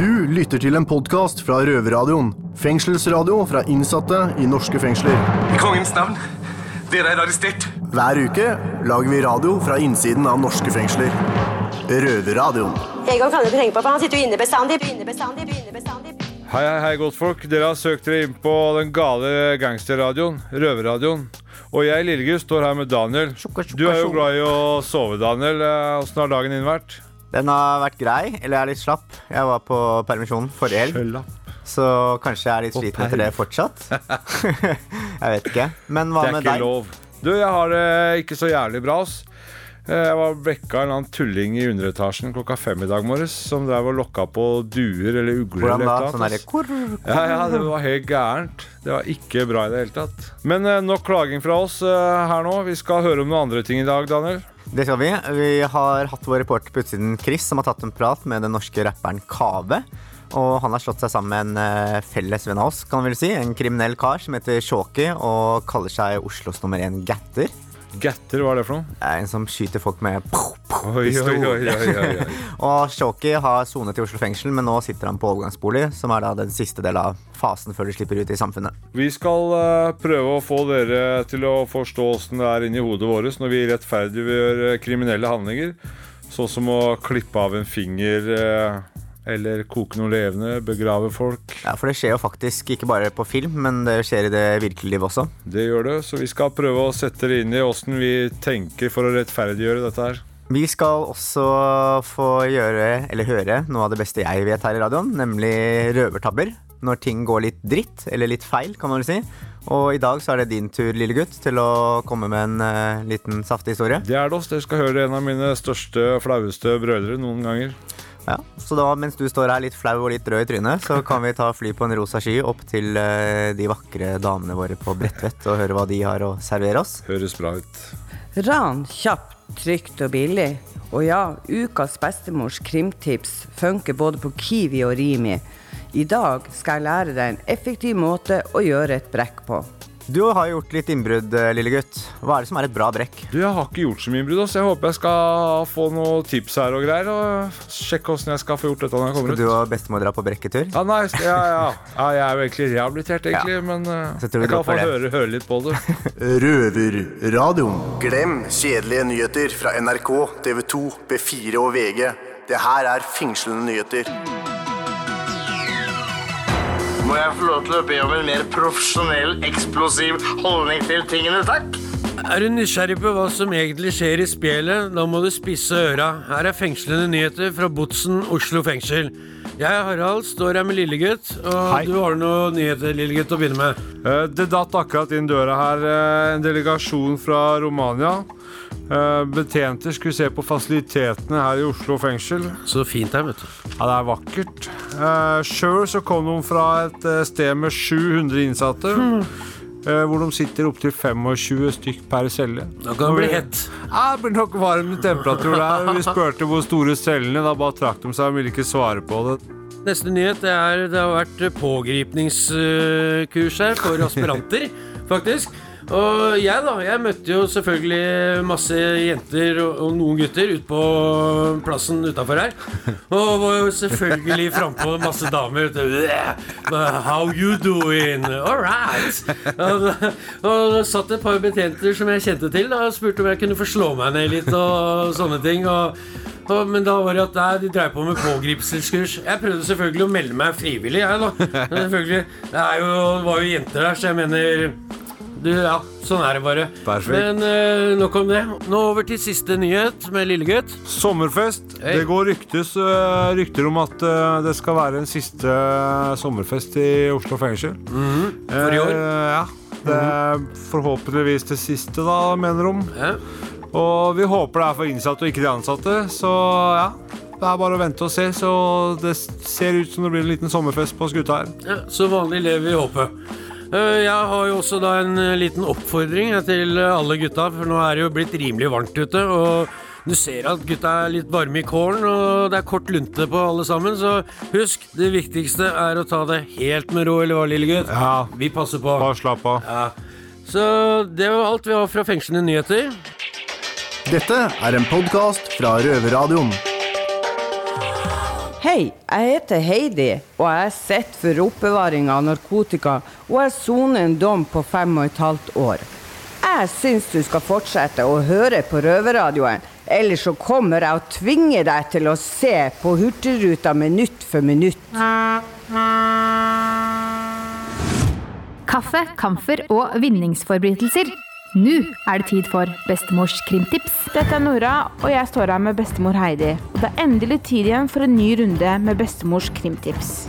Du lytter til en podkast fra Røverradioen. Fengselsradio fra innsatte i norske fengsler. I kongens navn. Dere er arrestert. Hver uke lager vi radio fra innsiden av norske fengsler. Røverradioen. Egon kan du ikke tenke på, for han sitter jo inne bestandig. inne bestandig, inne bestandig. Hei, hei, hei, godtfolk. Dere har søkt dere inn på den gale gangsterradioen, røverradioen. Og jeg, Lillegutt, står her med Daniel. Du er jo glad i å sove, Daniel. Eh, Åssen har dagen din vært? Den har vært grei, eller jeg er litt slapp. Jeg var på permisjon forrige helg, så kanskje jeg er litt sliten etter det fortsatt. jeg vet ikke. Men hva Det er med ikke deg? lov. Du, jeg har det ikke så jævlig bra, ass. Eh, Jeg var vekka en eller annen tulling i underetasjen klokka fem i dag morges som drev og lokka på duer eller ugler. Hvordan da? Sånn eller derre kurr, ass. Ja, ja, det var helt gærent. Det var ikke bra i det hele tatt. Men eh, nok klaging fra oss eh, her nå. Vi skal høre om noen andre ting i dag, Daniel. Det skal vi. Vi har hatt vår reporter på utsiden Chris, som har tatt en prat med den norske rapperen Kave. Og han har slått seg sammen med en eh, felles venn av oss, kan vi vel si. En kriminell kar som heter Shawky og kaller seg Oslos nummer én gatter. Gatter, hva er det for noe? En som skyter folk med Oi, oi, oi, oi, oi, oi. Og Shoki har sonet i Oslo fengsel, men nå sitter han på overgangsbolig, som er da den siste delen av fasen før de slipper ut i samfunnet. Vi skal eh, prøve å få dere til å forstå åssen det er inni hodet vårt når vi rettferdiggjør eh, kriminelle handlinger. Sånn som å klippe av en finger eh, eller koke noe levende, begrave folk. Ja, For det skjer jo faktisk ikke bare på film, men det skjer i det virkelige livet også. Det gjør det, så vi skal prøve å sette det inn i åssen vi tenker for å rettferdiggjøre dette her. Vi skal også få gjøre, eller høre, noe av det beste jeg vet her i radioen, nemlig røvertabber. Når ting går litt dritt, eller litt feil, kan man vel si. Og i dag så er det din tur, lille gutt, til å komme med en uh, liten saftig historie. Det er det oss. Dere skal høre en av mine største, flaueste brødre noen ganger. Ja, så da, mens du står her litt flau og litt rød i trynet, så kan vi ta fly på en rosa sky opp til eh, de vakre damene våre på Bredtvet og høre hva de har å servere oss. Høres bra ut. Ran kjapt, trygt og billig. Og ja, ukas bestemors krimtips funker både på Kiwi og Rimi. I dag skal jeg lære deg en effektiv måte å gjøre et brekk på. Du har gjort litt innbrudd, eh, lille gutt. Hva er det som er et bra brekk? Du, Jeg har ikke gjort så mye innbrudd, så jeg håper jeg skal få noen tips her og greier. Og sjekke åssen jeg skal få gjort dette når jeg kommer ut. Skal du og bestemor dra på brekketur? Ja, nei, ja, ja. ja, jeg er jo egentlig rehabilitert, egentlig, men uh, Så jeg kan få høre, høre litt på det. Røverradioen. Glem kjedelige nyheter fra NRK, TV 2, B4 og VG. Det her er fengslende nyheter. Må jeg få lov til å be om en mer profesjonell, eksplosiv holdning til tingene, takk? Er du nysgjerrig på hva som egentlig skjer i spjelet, da må du spisse øra. Her er fengslende nyheter fra Botsen Oslo fengsel. Jeg, Harald, står her med Lillegutt, og Hei. du har noen nyheter, Lillegutt, å begynne med. Eh, Det datt akkurat inn døra her eh, en delegasjon fra Romania. Eh, Betjenter skulle se på fasilitetene her i Oslo fengsel. Så fint her, vet du. Ja, det er vakkert. Uh, Sjøl så kom de fra et eh, sted med 700 innsatte. eh, hvor de sitter opptil 25 stykk per celle. Da kan det bli hett. Ja, det blir nok varm temperatur der. Vi spurte hvor store cellene, da bare trakk de seg og ville ikke svare på det. Neste nyhet er det har vært pågripningskurs her for aspiranter, faktisk. Og jeg, da. Jeg møtte jo selvfølgelig masse jenter og, noen gutter ute på plassen utafor her. Og var jo selvfølgelig frampå masse damer. How you doing? All right. Og, og satt et par betjenter som jeg kjente til, da, og spurte om jeg kunne få slå meg ned litt og sånne ting. og men da var det at nei, de drev på med pågripelseskurs. Jeg prøvde selvfølgelig å melde meg frivillig. Jeg, da. Men selvfølgelig, det, jo, var jo jenter der, så jeg mener du, Ja, sånn er det bare. Perfekt. Men uh, nok om det. Nå over til siste nyhet med lillegutt. Sommerfest. Hey. Det går ryktes, uh, rykter om at uh, det skal være en siste sommerfest i Oslo fengsel. For i år. Ja. Det er forhåpentligvis det siste, da, mener de. Ja. Og vi håper det er for innsatte og ikke de ansatte. Så ja, det er bare å vente og se. Så det ser ut som det blir en liten sommerfest på skuta her. Ja, så vanlig lever vi i håpet. Eh, Jeg har jo også da en eh, liten oppfordring eh, til alle gutta, for nå er det jo blitt rimelig varmt ute. Og du ser at gutta er litt varme i kålen, og det er kort lunte på alle sammen. Så husk, det viktigste er å ta det helt med ro, eller hva, lille gutt? Ja. Vi passer på. Bare slapp av. Ja. Så det var alt vi har fra fengslende nyheter. Dette er en podkast fra Røverradioen. Hei, jeg heter Heidi, og jeg sitter for oppbevaring av narkotika, og jeg soner en dom på fem og et halvt år. Jeg syns du skal fortsette å høre på Røverradioen, ellers så kommer jeg og tvinger deg til å se på Hurtigruta minutt for minutt. Kaffe, kamfer og vinningsforbrytelser. Nå er det tid for bestemors krimtips. Dette er Nora, og jeg står her med bestemor Heidi. Og det er endelig tid igjen for en ny runde med bestemors krimtips.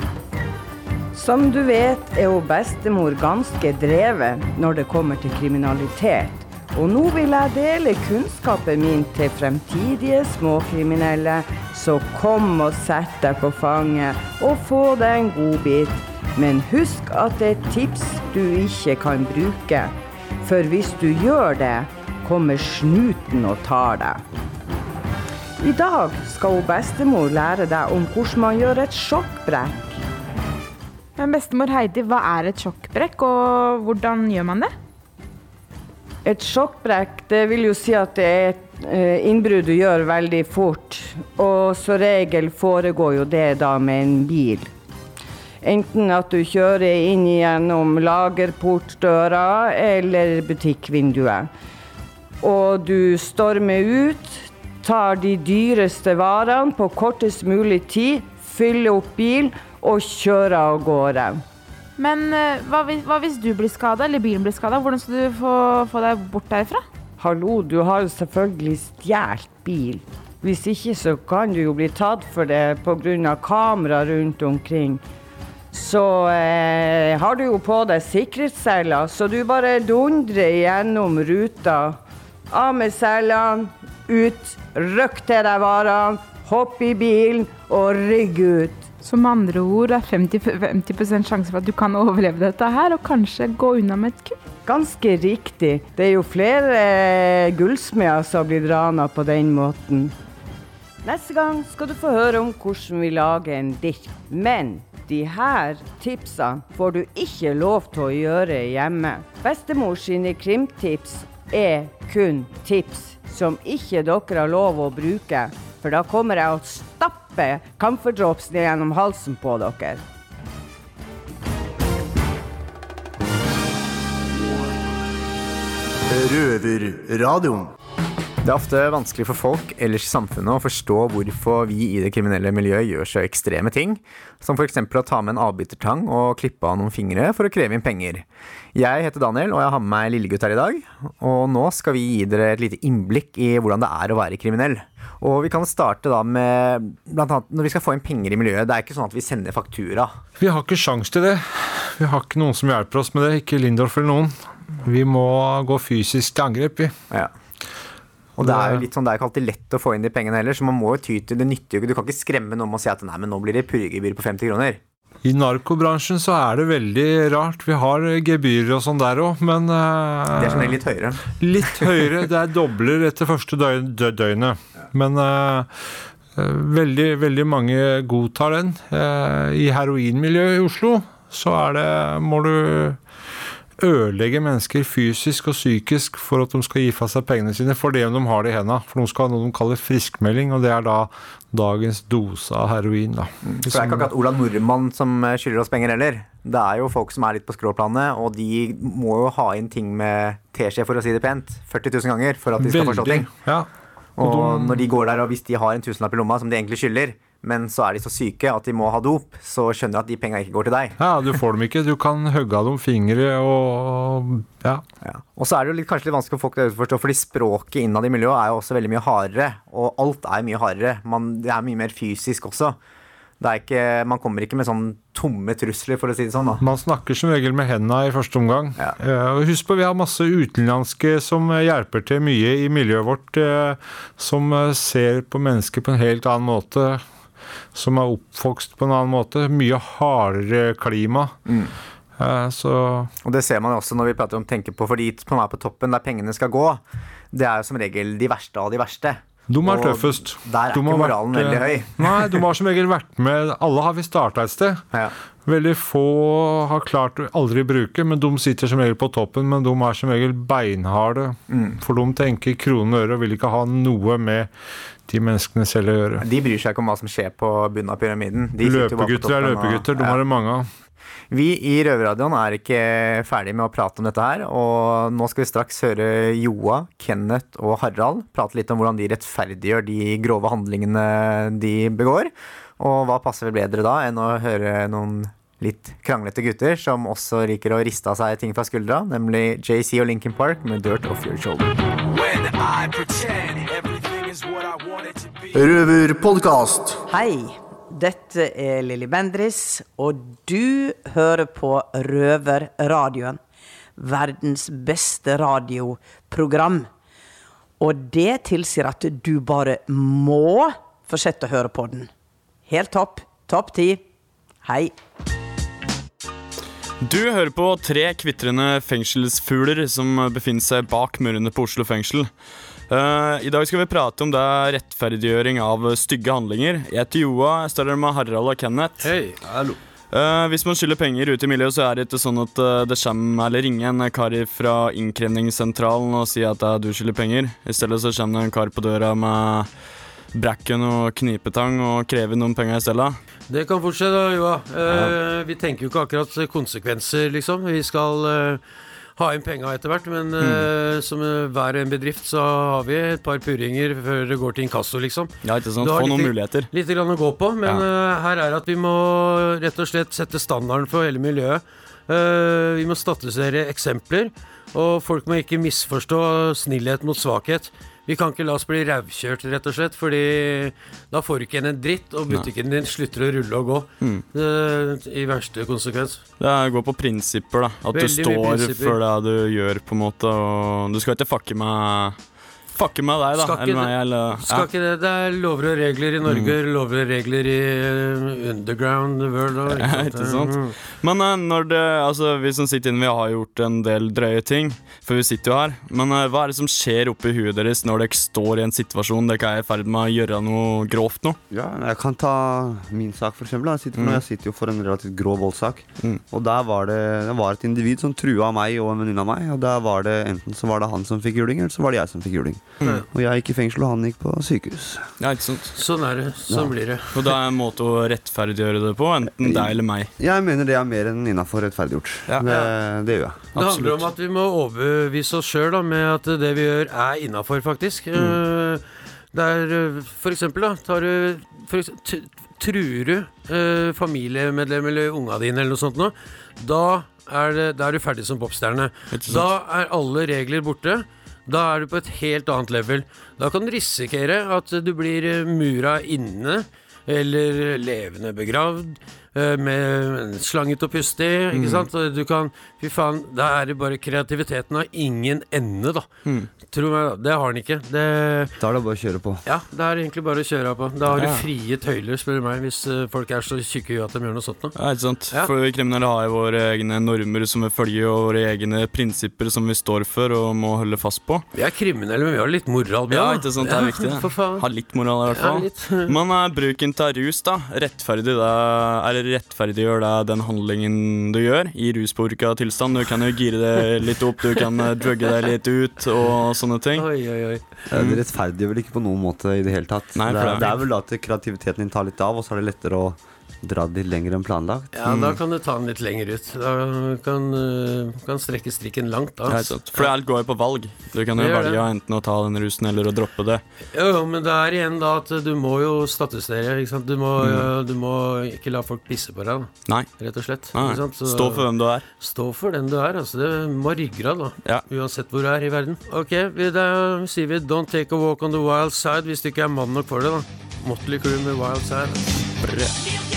Som du vet er jo bestemor ganske drevet når det kommer til kriminalitet. Og nå vil jeg dele kunnskapen min til fremtidige småkriminelle. Så kom og sett deg på fanget og få deg en godbit. Men husk at det er tips du ikke kan bruke. For hvis du gjør det, kommer snuten og tar deg. I dag skal hun bestemor lære deg om hvordan man gjør et sjokkbrekk. Men bestemor Heidi, hva er et sjokkbrekk, og hvordan gjør man det? Et sjokkbrekk, det vil jo si at det er et eh, innbrudd du gjør veldig fort. Og som regel foregår jo det da med en bil. Enten at du kjører inn gjennom lagerportdøra eller butikkvinduet. Og du stormer ut, tar de dyreste varene på kortest mulig tid, fyller opp bil og kjører av gårde. Men eh, hva hvis, hva hvis du blir skada, eller bilen blir skada? Hvordan skal du få, få deg bort derfra? Hallo, du har jo selvfølgelig stjålet bil. Hvis ikke så kan du jo bli tatt for det pga. kamera rundt omkring. Så eh, har du jo på deg sikkerhetsseler, så du bare dundrer gjennom ruta. Av med selene, ut, røkk til deg varene, hopp i bilen og rygg ut. Så med andre ord er 50, 50 sjanse for at du kan overleve dette her, og kanskje gå unna med et kupp. Ganske riktig. Det er jo flere eh, gullsmeder som har blitt rana på den måten. Neste gang skal du få høre om hvordan vi lager en dirk. Men de her tipsene får du ikke lov til å gjøre hjemme. Bestemor sine krimtips er kun tips som ikke dere har lov å bruke. For da kommer jeg å stappe camphordrops ned gjennom halsen på dere. Røverradioen. Det er ofte vanskelig for folk ellers i samfunnet å forstå hvorfor vi i det kriminelle miljøet gjør så ekstreme ting, som f.eks. å ta med en avbitertang og klippe av noen fingre for å kreve inn penger. Jeg heter Daniel, og jeg har med meg lillegutt her i dag. Og nå skal vi gi dere et lite innblikk i hvordan det er å være kriminell. Og vi kan starte da med blant annet når vi skal få inn penger i miljøet. Det er ikke sånn at vi sender faktura. Vi har ikke sjans til det. Vi har ikke noen som hjelper oss med det. Ikke Lindorf eller noen. Vi må gå fysisk til angrep, vi. Ja. Og det er jo litt sånn, det er ikke alltid lett å få inn de pengene heller, så man må jo ty til det nyttige. jo ikke- Du kan ikke skremme noen med å si at nei, men nå blir det purregebyr på 50 kroner. I narkobransjen så er det veldig rart. Vi har gebyrer og sånn der òg, men uh, Det er som regel litt høyere. Litt høyere. Det er dobler etter første døgn, døgnet. Men eh, eh, veldig, veldig mange godtar den. Uh, I heroinmiljøet i Oslo så er det Må du ødelegge mennesker fysisk og psykisk for at de skal gi fra seg pengene sine for det de har det i hendene. For de skal ha noe de kaller friskmelding, og det er da dagens dose av heroin. da. For det er ikke akkurat Ola Nordmann som eh, skylder oss penger heller. Det er jo folk som er litt på skråplanet, og de må jo ha inn ting med teskje, for å si det pent, 40 000 ganger for at de skal forstå ting. Ja. Og når de går der, og hvis de har en tusenlapp i lomma som de egentlig skylder, men så er de så syke at de må ha dop, så skjønner jeg at de penga ikke går til deg. ja, du får dem ikke. Du kan hogge av dem fingre og ja. Ja. Og så er det jo litt, kanskje litt vanskelig for folk der ute å forstå, fordi språket innad i miljøet er jo også veldig mye hardere. Og alt er mye hardere. Man, det er mye mer fysisk også. Er ikke, man kommer ikke med sånn tomme trusler, for å si det sånn. da. Man snakker som regel med hendene i første omgang. Ja. Eh, husk på, vi har masse utenlandske som eh, hjelper til mye i miljøet vårt. eh, Som ser på mennesker på en helt annen måte. Som er oppvokst på en annen måte. Mye hardere klima. Eh, Så Og det ser man også når vi prater om tenke på for de som er på toppen, der pengene skal gå. Det er jo som regel de verste av de verste. De er Og tøffest. der er De ikke moralen vært, veldig eh, høy. Nei, de har som regel vært med Alle har vi starta et sted. Ja. Veldig få har klart å aldri bruke, men de sitter som regel på toppen. Men de er som regel beinharde, Mm. for de tenker kroner og øre og vil ikke ha noe med de menneskene selv å gjøre. De bryr seg ikke om hva som skjer på bunnen av pyramiden. De Løpegutter er løpegutter, de Ja. har det mange av. Vi i Røverradioen er ikke ferdig med å prate om dette her, og nå skal vi straks høre Joa, Kenneth og Harald prate litt om hvordan de rettferdiggjør de grove handlingene de begår. Og hva passer vel bedre da enn å høre noen litt kranglete gutter som også liker å riste av seg ting fra skuldra, nemlig JC og Lincoln Park med Dirt Off Your Shoulder. Røverpodkast. Hei, dette er Lilly Bendris, og du hører på Røverradioen. Verdens beste radioprogram. Og det tilsier at du bare må fortsette å høre på den. Helt topp. Topp ti. Hei. Du hører på tre kvitrende fengselsfugler som befinner seg bak murene på Oslo fengsel. Uh, I dag skal vi prate om det er rettferdiggjøring av stygge handlinger. Jeg heter Joa, jeg står her med Harald og Kenneth. Hei, hallo. uh, hvis man skylder penger ute i miljøet, så er det ikke sånn at uh, det kommer eller ringer en kar fra innkrevingssentralen og sier at du skylder penger. I stedet så kommer det en kar på døra med bracken og knipetang og krever noen penger i stedet. Det kan fortsette, da, Joa. Eh, Vi tenker jo ikke akkurat konsekvenser, liksom. Vi skal eh, ha inn penga etter hvert, men eh, som eh, hver en bedrift så har vi et par purringer før det går til inkasso, liksom. Ja, ikke sant? Få litt, noen muligheter. Litt grann å gå på, men eh, her er at vi må rett og slett sette standarden for hele miljøet. Vi må statusere eksempler, og folk må ikke misforstå snillhet mot svakhet. Vi kan ikke la oss bli rævkjørt, rett og slett, fordi da får du ikke igjen en dritt, og butikken din slutter å rulle og gå. Mm. Eh, I verste konsekvens. Det går på prinsipper, da. At Veldig du står for det du gjør, på en måte. Og du skal ikke fucke med Fucke med deg, da. Skal ikke Eller meg, det- ja. Skal ikke det, det er lover og regler i Norge, lover og regler i eh, underground world. og- sant? ikke sant? Mm. Men eh, når det, altså, vi som sitter inne, vi har gjort en del drøye ting, for vi sitter jo her. Men eh, hva er det som skjer oppi huet deres når dere står i en situasjon dere er i ferd med å gjøre noe grovt nå? Ja, jeg kan ta min sak for eksempel. Jeg sitter, for Mm. jeg sitter jo for en relativt grov voldssak. Mm. Og der var det, det var et individ som trua meg og en venninne av meg. Og der var det enten så var det han som fikk juling, eller så var det jeg som fikk juling. Mm. Og jeg gikk i fengsel, og han gikk på sykehus. Ja, ikke sant? Sånn er det. Sånn blir det. Og det er en måte å rettferdiggjøre det på, enten deg eller meg. Jeg mener det er mer enn innafor rettferdiggjort. Ja. Det, det gjør jeg. Det handler om at vi må overbevise oss sjøl med at det vi gjør, er innafor, faktisk. Eh, Det er eh, for eksempel, da tar du for eksempel, t- Truer du eh, familiemedlem eller unga dine eller noe sånt nå, da er, det, da er du ferdig som popstjerne. Ikke sant? Da er alle regler borte. Da er du på et helt annet level. Da kan du risikere at du blir eh, mura inne, eller levende begravd, med slanget og i. Ikke Mm. sant? Du kan Fy faen, da er det bare kreativiteten har ingen ende, da. Mm. Tro meg, da. Det har den ikke. Det, Da er det bare å kjøre på. ja, det er egentlig bare å kjøre på. Da har du frie tøyler, spør du meg, hvis eh, folk er så tjukke i at de gjør noe sånt noe. Ja, ikke sant? Ja. For kriminelle har jo våre egne normer som vi følger, og våre egne prinsipper som vi står for og må holde fast på. Vi er kriminelle, men vi har litt moral. Ja, ikke sant, det er Ja, viktig. Ha litt moral, i hvert fall. Ja, Men er bruken av rus, da. Rettferdig det, eller rettferdiggjør deg den handlingen du gjør i ruspåvirka tilstand? Du kan jo gire det litt opp, du kan uh, drugge deg litt ut og sånne ting. Oi, oi, oi. Mm. Det rettferdiggjør vel ikke på noen måte i det hele tatt. Nei, det, er, det er vel da at kreativiteten din tar litt av, og så er det lettere å dra det litt lenger enn planlagt. Ja, da kan du ta den litt lenger ut. Da kan du kan strekke strikken langt. Da. Altså. For alt går jo på valg. Du kan jo velge det. enten å ta den rusen eller å droppe det. Jo, jo, men det er igjen da at du må jo statusere. Ikke sant? Du, må, Mm. du må ikke la folk pisse på deg, da. Nei. rett og slett. Nei. Ikke sant? Så- Stå for hvem du er. Stå for den du er. altså Det må ha ryggrad, da. Ja. Uansett hvor du er i verden. Ok, da sier vi 'Don't take a walk on the wild side' hvis du ikke er mann nok for det, da. Motley Crew med 'Wild Side'.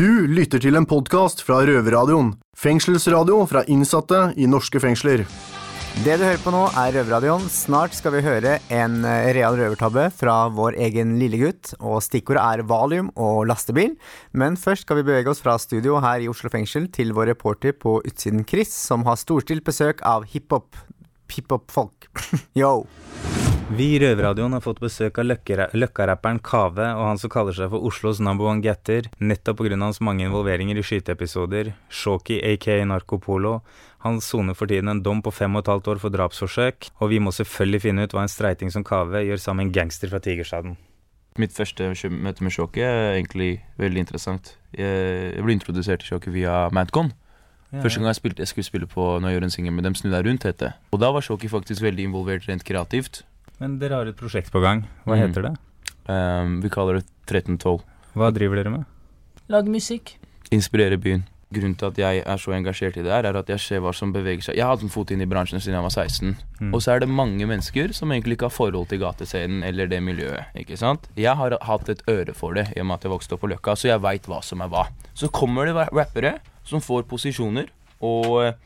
Du lytter til en podkast fra Røverradioen. Fengselsradio fra innsatte i norske fengsler. Det du hører på nå, er Røverradioen. Snart skal vi høre en eh, real røvertabbe fra vår egen lillegutt. Og stikkordet er valium og lastebil. Men først skal vi bevege oss fra studio her i Oslo fengsel til vår reporter på utsiden, Chris, som har storstilt besøk av hiphop. Hiphop-folk. Yo. Vi i Røverradioen har fått besøk av løkkarapperen Kave og han som kaller seg for Oslos number one getter, nettopp pga. hans mange involveringer i skyteepisoder. Shoki aka Narkopolo. Han soner for tiden en dom på fem og et halvt år for drapsforsøk, og vi må selvfølgelig finne ut hva en streiting som Kave gjør sammen med en gangster fra Tigerstaden. Mitt første møte med Shoki er egentlig veldig interessant. Jeg, jeg ble introdusert til Shoki via Madcon. Ja, Første gang jeg spilte, jeg skulle spille på Når jeg gjør en singel med dem, Snu deg rundt, het det. Og da var Shoki faktisk veldig involvert rent kreativt. Men dere har et prosjekt på gang. Hva Mm. heter det? Um, vi kaller det 1312. Hva driver dere med? Lag musikk. Inspirere byen. Grunnen til at jeg er så engasjert i det her, er at jeg ser hva som beveger seg. Jeg har hatt en fot inn i bransjen siden jeg var 16. Mm. Og så er det mange mennesker som egentlig ikke har forhold til gatescenen eller det miljøet. ikke sant? Jeg har hatt et øre for det i og med at jeg vokste opp på Løkka, så jeg veit hva som er hva. Så kommer det rappere som får posisjoner og eh,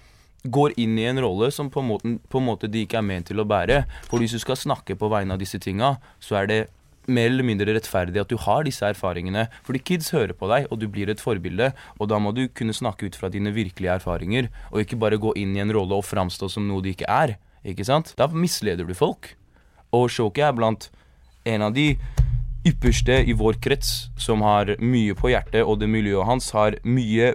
går inn i en rolle som på en, måte, på en måte de ikke er ment til å bære. For hvis du skal snakke på vegne av disse tinga, så er det mer eller mindre rettferdig at du har disse erfaringene. Fordi kids hører på deg, og du blir et forbilde. Og da må du kunne snakke ut fra dine virkelige erfaringer, og ikke bare gå inn i en rolle og framstå som noe du ikke er. Ikke sant? Da misleder du folk. Og Shoki er blant en av de ypperste i vår krets som har mye på hjertet, og det miljøet hans har mye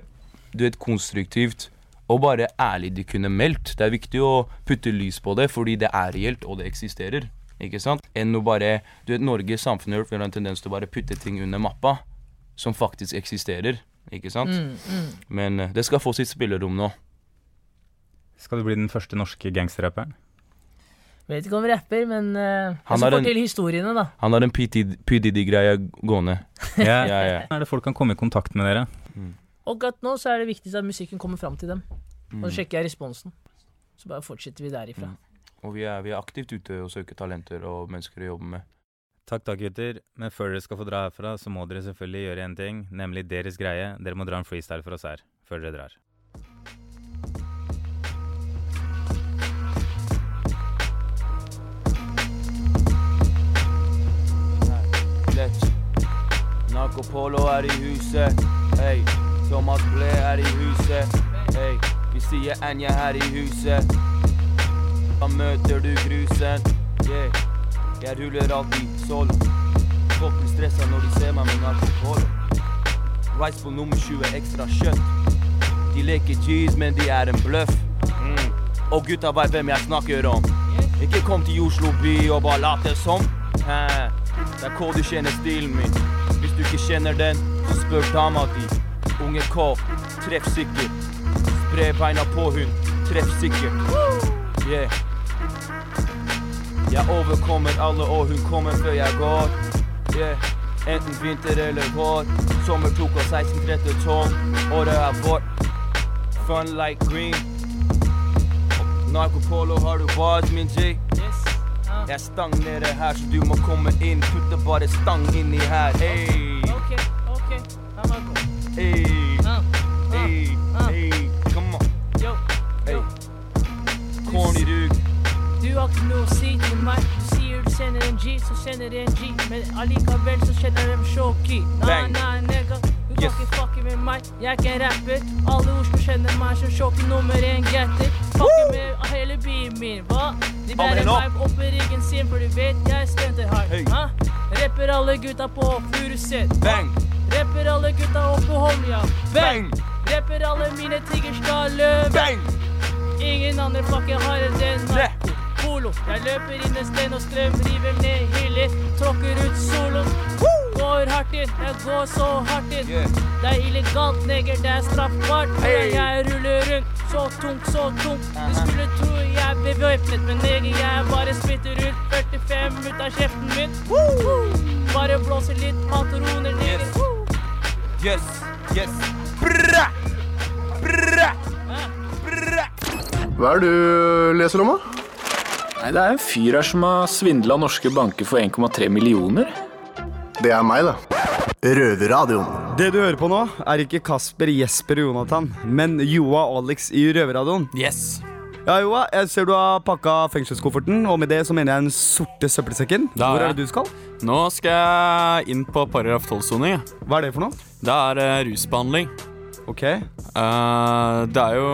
du vet, konstruktivt og bare ærlig de kunne meldt. Det er viktig å putte lys på det, fordi det er reelt, og det eksisterer. Ikke sant? Enn å bare Du vet, Norge, samfunnet vårt, har en tendens til å bare putte ting under mappa som faktisk eksisterer. Ikke sant? Mm, mm. Men eh, det skal få sitt spillerom nå. Skal du bli den første norske gangsterrapperen? Vet ikke om rapper, men uh, Han skal få til historiene, da. Han har en PDD-greie gående. Ja. ja, ja. Er det folk kan komme i kontakt med dere? Og at nå så er det viktigst at musikken kommer fram til dem. Og Mm. så sjekker jeg responsen. Så bare fortsetter vi derifra. Og vi er, vi er aktivt ute og søker talenter og mennesker å jobbe med. Takk, takk, gutter. Men før dere skal få dra herfra, så må dere selvfølgelig gjøre en ting, nemlig deres greie. Dere må dra en freestyle for oss her, før dere drar. Marco Polo er i huset. Hei. Thomas Ble er i huset. Hey, Vi sier Anja her i huset. Da møter du grusen. Yeah. Jeg ruller alltid solo. Folk blir stressa når de ser meg med Narco Polo. Rice på nummer 20, ekstra kjøtt. De leker cheese, men de er en bløff. Mm. Og gutta veit hvem jeg snakker om. Ikke kom til Oslo by og bare late som. Hæ. Det er K du kjenner stilen min. Hvis du ikke kjenner den, så spør dama di. Unge K, treffsikker. Spre beina på hun, treffsikkert. Yeah. Jeg overkommer alle, og hun kommer før jeg går. Yeah. Enten vinter eller vår. Sommer tok oss 16-13-12. Året er vårt. Fun like green. Narkopolo har du bars, min G. Jeg stagnerer her, så du må komme inn. Putte bare stang inni her. Hey. Ok. Han. Hey. Ah, Hey. Hey. Come on. Yo, Hey. Corny rug. Du har ikke noe å si til meg. Du sier du sender en G, så sender du en G. Men allikevel så kjenner de Shoki. Nei, Bang. nei, nigga. Du kan ikke fucke med meg. Jeg er ikke en rapper. Alle Oslo kjenner meg som Shoki nummer én getter. Fucker med hele byen min. Hva? De bærer meg opp i ryggen sin, for du vet jeg stenter hardt. Hey. Rapper alle gutta på Furuset. Bang. Rapper alle gutta opp på Holmlia. Bang. Rapper alle mine tigger skal løpe. Bang. Ingen andre pakker har enn DNA. Narko Polo. Jeg løper inn en sten og strøm, river ned hyller, tråkker ut solo. Går hardt inn, jeg går så hardt inn. Det er illegalt, neger, det er straffbart. Hey. Jeg ruller rundt, så tungt, så tungt. Du skulle tro jeg er bevæpnet, men neger, jeg bare spytter ut 45 ut av kjeften min. Bare blåser litt patroner, neger. Yes. Yes. Bra. Bra. Hva er det du leser om, da? Nei, Det er en fyr her som har svindla norske banker for 1,3 millioner. Det er meg, da. Røverradioen. Det du hører på nå, er ikke Kasper, Jesper og Jonathan, men Joa og Alex i Røverradioen. Yes. Ja, Joa, jeg ser du har pakka fengselskofferten, og med det så mener jeg den sorte søppelsekken. Da Hvor er det du skal? Nå skal jeg inn på paragraf 12-soning. Hva er det for noe? Det er eh, rusbehandling. Ok. Eh, det er jo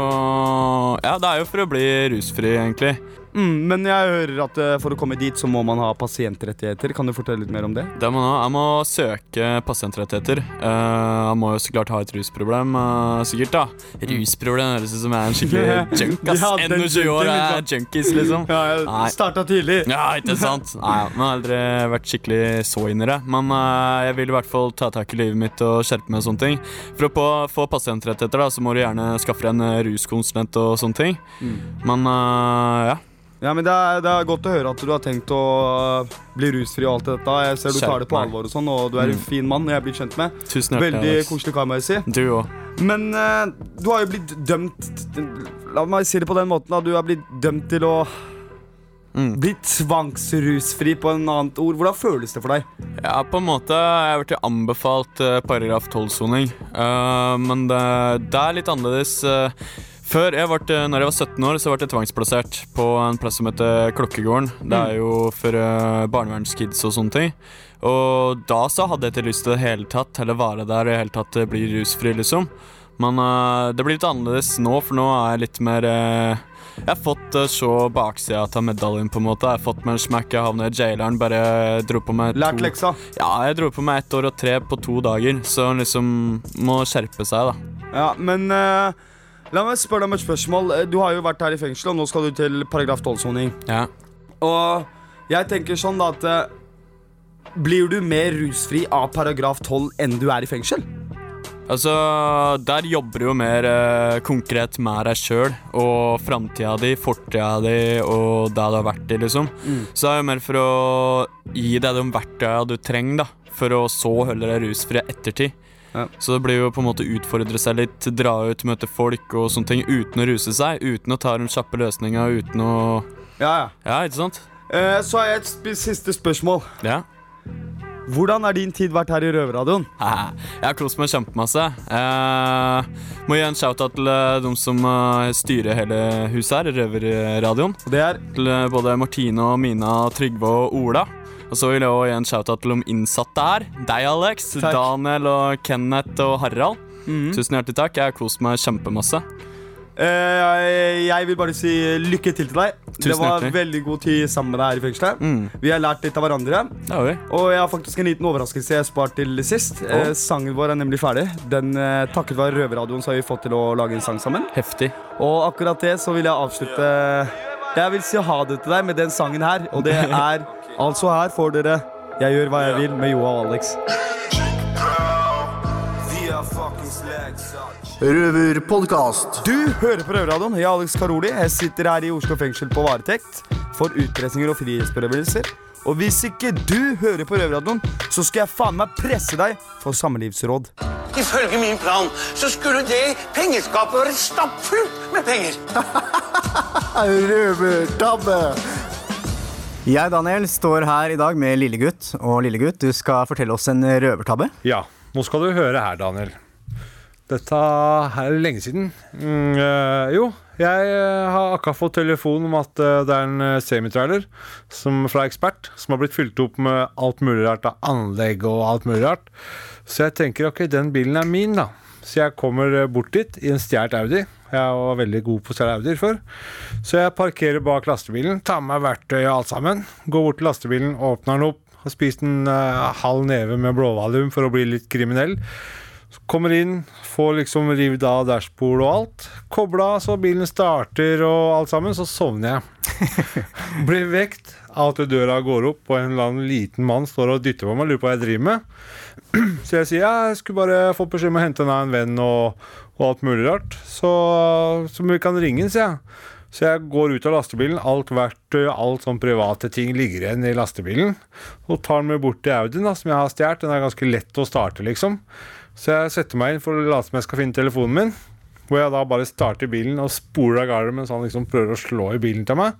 Ja, det er jo for å bli rusfri, egentlig. Mm, men jeg hører at eh, for å komme dit så må man ha pasientrettigheter. Kan du fortelle litt mer om det? Det må jeg må søke pasientrettigheter. Uh, jeg må jo så klart ha et rusproblem, uh, sikkert. da Rusproblem høres ut som jeg er en skikkelig junk. Ass ja, Ennå 20 år junkie, er junkies, liksom. Ja, jeg starta tidlig. Ja, ikke sant? Nei, jeg har aldri vært skikkelig så inn i det. Men jeg vil i hvert fall ta tak i livet mitt og skjerpe meg og sånne ting. For å på, få pasientrettigheter, da, så må du gjerne skaffe deg en ruskonsulent og sånne ting. Mm. Men ja. Ja, men det er, det er godt å høre at du har tenkt å uh, bli rusfri og alt dette. Jeg ser du tar det på alvor og sånn, og du er en Mm. fin mann. Jeg blir kjent med. Tusen hjertelig, Veldig Alex. koselig kar, må jeg si. Du òg. Men uh, du har jo blitt dømt La meg si det på den måten. da Du har blitt dømt til å Mm. bli tvangsrusfri på en annet ord. Hvordan føles det for deg? Ja, på en måte. Jeg har blitt anbefalt eh, paragraf 12-soning. uh, men det, det er litt annerledes. eh. Før jeg ble, når jeg var 17 år, så ble jeg tvangsplassert på en plass som heter Klokkegården. Det er jo for uh, barnevernskids og sånne ting. Og da så hadde jeg ikke lyst til det hele tatt, eller være der og i hele tatt eh, bli rusfri, liksom. Men eh, det blir litt annerledes nå, for nå er jeg litt mer eh, Jeg har fått uh, se baksida av medaljen, på en måte. Jeg har fått meg en smekk, jeg havnet i jaileren, bare dro på meg Lært to leksa? Ja, jeg dro på meg ett år og tre på to dager, så liksom må skjerpe seg, da. Ja, men uh, La meg spørre deg om et spørsmål. Eh, Du har jo vært her i fengsel, og nå skal du til paragraf 12-soning. Ja. Og jeg tenker sånn da at eh, Blir du mer rusfri av paragraf 12 enn du er i fengsel? Altså, der jobber du jo mer eh, konkret med deg sjøl og framtida di, fortida di og det du har vært i, liksom. Mm. Så det er jo mer for å gi deg de verktøya du trenger, da, for å så holde deg rusfri i ettertid. Så det blir jo på en måte utfordre seg litt, dra ut, møte folk og sånne ting uten å ruse seg, uten å ta den kjappe løsninga, uten å Ja, ja. Ja, ikke sant? Eh, så har jeg et sp siste spørsmål. Ja. Hvordan har din tid vært her i Røverradioen? Jeg har kost meg kjempemasse. Eh, må gi en shout-out til eh, de som eh, styrer hele huset her, Røverradioen. Det er Til eh, både Martine og Mina, Trygve og Ola. Og så vil jeg også gi en shout-out til de innsatte her. Deg, Alex, Takk. Daniel og Kenneth og Harald. Mm. Tusen hjertelig takk. Jeg har kost meg kjempemasse. Uh, jeg, vil bare si lykke til til deg. Tusen det var hjertelig. veldig god tid sammen med deg her i fengselet. Mm. Vi har lært litt av hverandre. Og jeg har faktisk en liten overraskelse jeg spart til sist. Eh, sangen vår er nemlig ferdig. Den uh, Takket være Røverradioen så har vi fått til å lage en sang sammen. Heftig. Og akkurat det så vil jeg avslutte Jeg vil si ha det til deg med den sangen her. Og det er altså her får dere Jeg gjør hva jeg vil med Joa og Alex. Røverpodkast. Du hører på Røverradioen. Jeg er Alex Karoli. Jeg sitter her i Oslo fengsel på varetekt for utpressinger og frihetsberøvelser. Og hvis ikke du hører på Røverradioen, så skal jeg faen meg presse deg for samlivsråd. Ifølge min plan så skulle det pengeskapet være stappfullt med penger. Røvertabbe. Jeg, Daniel, står her i dag med Lillegutt. Og Lillegutt, du skal fortelle oss en røvertabbe. Ja, nå skal du høre her, Daniel. Dette her er lenge siden. Mm, øh, jo, jeg eh, har akkurat fått telefon om at eh, det er en semitrailer som, fra Ekspert som har blitt fylt opp med alt mulig rart av anlegg og alt mulig rart. Så jeg tenker ok, den bilen er min, da. Så jeg kommer eh, bort dit i en stjålet Audi. Jeg var veldig god på å stjele Audier før. Så jeg parkerer bak lastebilen, tar med meg verktøy og alt sammen. Går bort til lastebilen, åpner den opp, har spist en uh, halv neve med blåvalium for å bli litt kriminell. Kommer inn, får liksom revet av dashbordet og alt. Kobla så bilen starter og alt sammen, så sovner jeg. Blir vekt av at døra går opp, og en eller annen liten mann står og dytter på meg. Lurer på hva jeg driver med. Så jeg sier ja, jeg skulle bare fått beskjed om å hente en venn og, og alt mulig rart. Så, så vi kan ringe, sier jeg. Så jeg går ut av lastebilen. Alt verktøy, alt sånn private ting ligger igjen i lastebilen. Og tar den med bort til Audien, da, som jeg har stjålet. Den er ganske lett å starte, liksom. Så jeg setter meg inn for å late som jeg skal finne telefonen min. Hvor jeg da bare starter bilen og spoler av gårde mens han liksom prøver å slå i bilen til meg.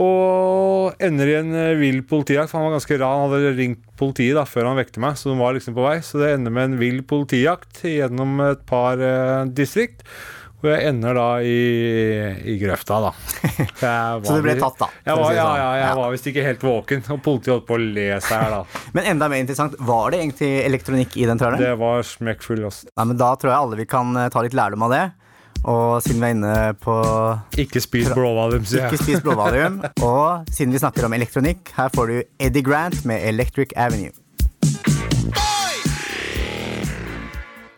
Og ender i en eh, vill politijakt. for Han var ganske rar. Han hadde ringt politiet da, før han vekte meg, så de var liksom på vei. Så det ender med en vill politijakt gjennom et par eh, distrikt. Hvor jeg ender da i, i grøfta, da. Så du ble tatt, da, Jeg var, ja, sånn. ja, jeg Ja. var visst ikke helt våken. Og politiet holdt på å le seg her, da. Men enda mer interessant, var det egentlig elektronikk i den traileren? Det var smekkfull. Også. Nei, men Da tror jeg alle vi kan eh, ta litt lærdom av det. Og siden vi er inne på Ikke spis blåvalium, sier jeg. Ikke spis blåvalium. Og siden vi snakker om elektronikk, her får du Eddie Grant med Electric Avenue.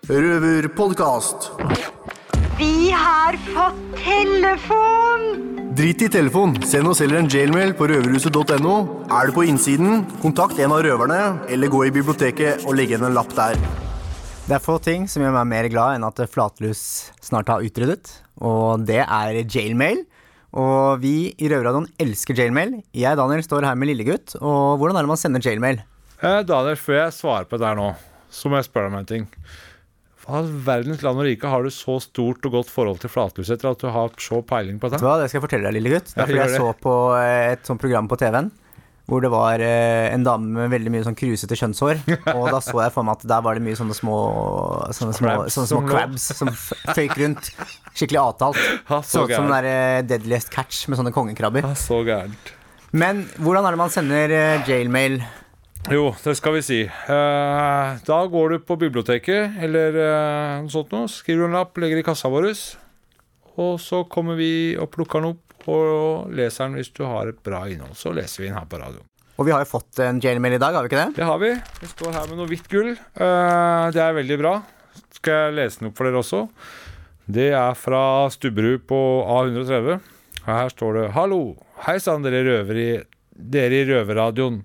Røverpodkast. Vi har fått telefon! Drit i telefon. Send oss heller en jailmail på røverhuset.no. Er du på innsiden, kontakt en av røverne, eller gå i biblioteket og legge igjen en lapp der. Det er få ting som gjør meg mer glad enn at flatlus snart har utryddet, og det er jailmail. Og vi i Røverradioen elsker jailmail. Jeg, Daniel, står her med lillegutt. Og hvordan er det man sender jailmail? Eh, Daniel, før jeg svarer på det her nå, så må jeg spørre deg om en ting. Hva verdens land og rike har du så stort og godt forhold til flatlus etter at du har så peiling på det? det skal jeg fortelle deg, lillegutt. Det er fordi jeg, jeg så på eh, et sånt program på TV-en. Hvor det var eh, en dame med veldig mye sånn krusete kjønnshår. Og da så jeg for meg at der var det mye sånne små Sånne små, Crabs sånne små crabs som føyk rundt. Skikkelig avtalt. Ja, så ut som den der eh, Deadliest Catch med sånne kongekrabber. Så gærent. Men hvordan er det man sender eh, jailmail? Jo, det skal vi si. Da går du på biblioteket eller noe sånt noe, skriver en lapp, legger i kassa vår, og så kommer vi og plukker den opp og leseren hvis du har et bra innhold. Så leser vi den her på radioen. Og vi har jo fått en jailmail i dag, har vi ikke det? Det har vi. Vi står her med noe hvitt gull. Eh, det er veldig bra. Skal jeg lese den opp for dere også? Det er fra Stubberud på A130. Her står det Hallo! Hei sann, dere røvere i dere i Røverradioen.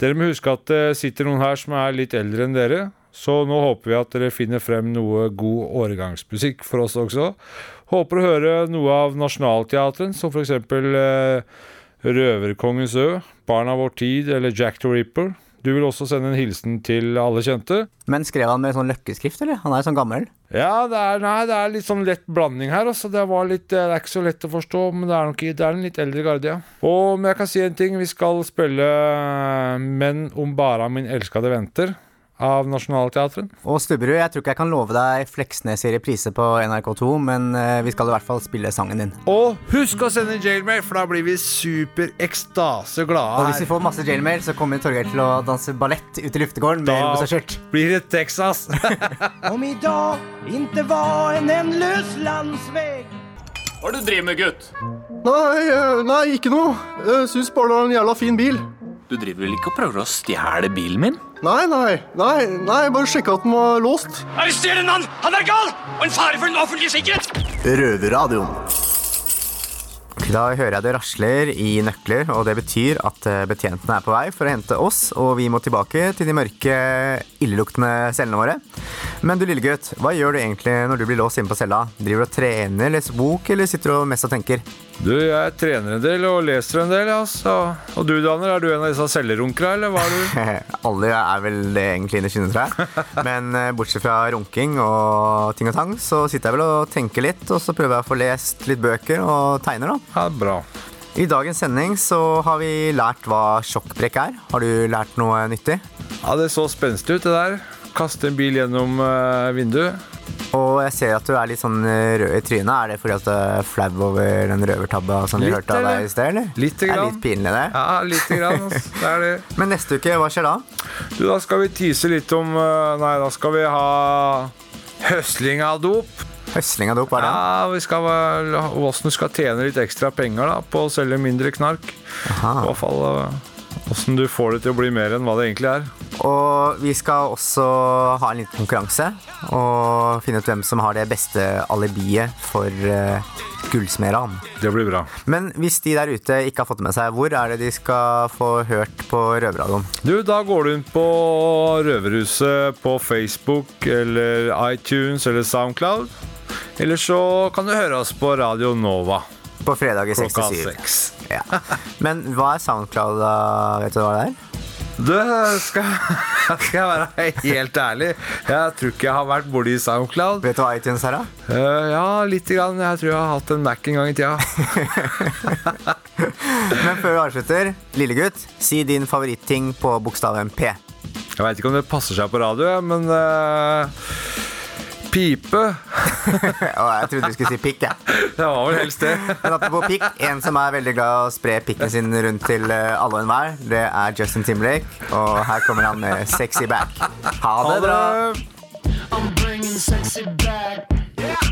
Dere må huske at det sitter noen her som er litt eldre enn dere. Så nå håper vi at dere finner frem noe god årgangsmusikk for oss også. Håper å høre noe av Nationaltheatret, som for eksempel eh, Røverkongens ø, Barna vår tid eller Jack the Ripper. Du vil også sende en hilsen til alle kjente. Men skrev han med sånn løkkeskrift, eller? Han er jo sånn gammel. Ja, det er, nei, det er litt sånn lett blanding her. Altså. Det, var litt, det er ikke så lett å forstå, men det er nok det er en litt eldre garde, ja. Og men jeg kan si en ting. Vi skal spille 'Men 'Menn om bara min elskede venter' av Nationaltheatret. Og Stubberud, jeg tror ikke jeg kan love deg Fleksnes i reprise på NRK2, men eh, vi skal i hvert fall spille sangen din. Og husk å sende jailmail, for da blir vi super ekstase glade Og hvis vi får masse jailmail, så kommer Torgeir til å danse ballett ute i luftegården med Da rosa skjørt. blir det Texas. Om idag inte var en ändlös landsväg Hva er det du driver med, gutt? Nei, eh, nei, ikke noe. Jeg syns bare det var en jævla fin bil. Du driver vel ikke og prøver å stjele bilen min? Nei, nei, nei, nei, bare sjekka at den var låst. Arrester en mann! Han er gal! Og en fare for den offentlige sikkerhet! Røverradioen. Da hører jeg det rasler i nøkler, og det betyr at eh, betjentene er på vei for å hente oss, og vi må tilbake til de mørke, illeluktende cellene våre. Men du lille gutt, hva gjør du egentlig når du blir låst inne på cella? Driver du og trener, leser bok, eller sitter du mest og tenker? Du, jeg trener en del og leser en del, altså. Og du, Daniel, er du en av disse cellerunkere, eller hva er du? Alle er vel det egentlig innerst inne, tror jeg. Men eh, bortsett fra runking og ting og tang, så sitter jeg vel og tenker litt, og så prøver jeg å få lest litt bøker og tegner, da. Ja, bra. I dagens sending så har vi lært hva sjokkbrekk er. Har du lært noe nyttig? Ja, det så spenstig ut, det der. Kaste en bil gjennom eh, vinduet. Og jeg ser at du er litt sånn eh, rød i trynet. Er det fordi at du er flau over den røvertabba som litt, du hørte av deg i sted, eller? Lite Det er grann. litt pinlig, det. Ja, lite grann. Det er det. Men neste uke, hva skjer da? Du, da skal vi tise litt om eh, Nei, da skal vi ha høsling av dop. Høsling av dop, hva er det? Ja, vi skal Åssen du skal tjene litt ekstra penger da på å selge mindre knark. I hvert fall eh, åssen du får det til å bli mer enn hva det egentlig er. Og vi skal også ha en liten konkurranse og finne ut hvem som har det beste alibiet for uh, gullsmedran. Det blir bra. Men hvis de der ute ikke har fått det med seg, hvor er det de skal få hørt på Røverradioen? Du, da går du inn på Røverhuset på Facebook eller iTunes eller Soundcloud. Eller så kan du høre oss på Radio Nova. På fredager 6 Klokka til 7. seks. Ja. Men hva er SoundCloud, da? Vet du hva det er? Du, skal, skal jeg være helt ærlig Jeg tror ikke jeg har vært borti Soundcloud. Vet du hva iTunes er, da? Uh, ja, lite grann. Jeg tror jeg har hatt en Mac en gang i tida. Men før vi avslutter, lille gutt, si din favoritting på bokstaven P. Jeg veit ikke om det passer seg på radio, men eh, Pipe. Og jeg trodde du skulle si pikk, jeg. Det var vel helst det. Men apropos pikk, en som er veldig glad i å spre pikken sin rundt til eh, alle og enhver, det er Justin Timberlake. Og her kommer han med 'Sexy Back'. Ha det bra! I'm bringing sexy back. Yeah.